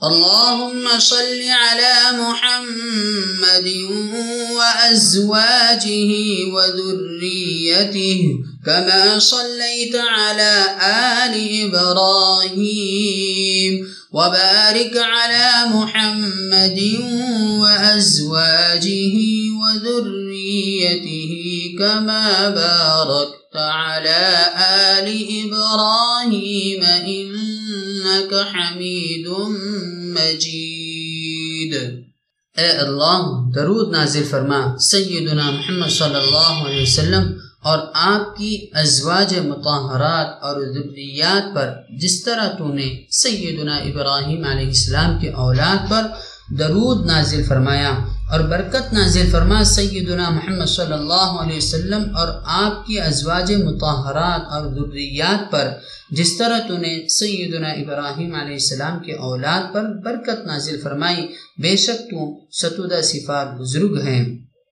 اللهم صل على محمد وأزواجه وذريته كما صليت على آل إبراهيم وبارك على محمد وأزواجه وذريته كما باركت على آل إبراهيم إنك حميد مجید اے اللہ، درود نازل فرما سیدنا محمد صلی اللہ علیہ وسلم اور آپ کی ازواج متحرات اور ذریات پر جس طرح تو نے سیدنا ابراہیم علیہ السلام کے اولاد پر درود نازل فرمایا اور برکت نازل فرما سیدنا محمد صلی اللہ علیہ وسلم اور آپ کی ازواج متحرات اور ذریات پر، جس طرح تو نے سیدنا ابراہیم علیہ السلام کے اولاد پر برکت نازل فرمائی، بے شک تو ستودہ صفات بزرگ ہیں۔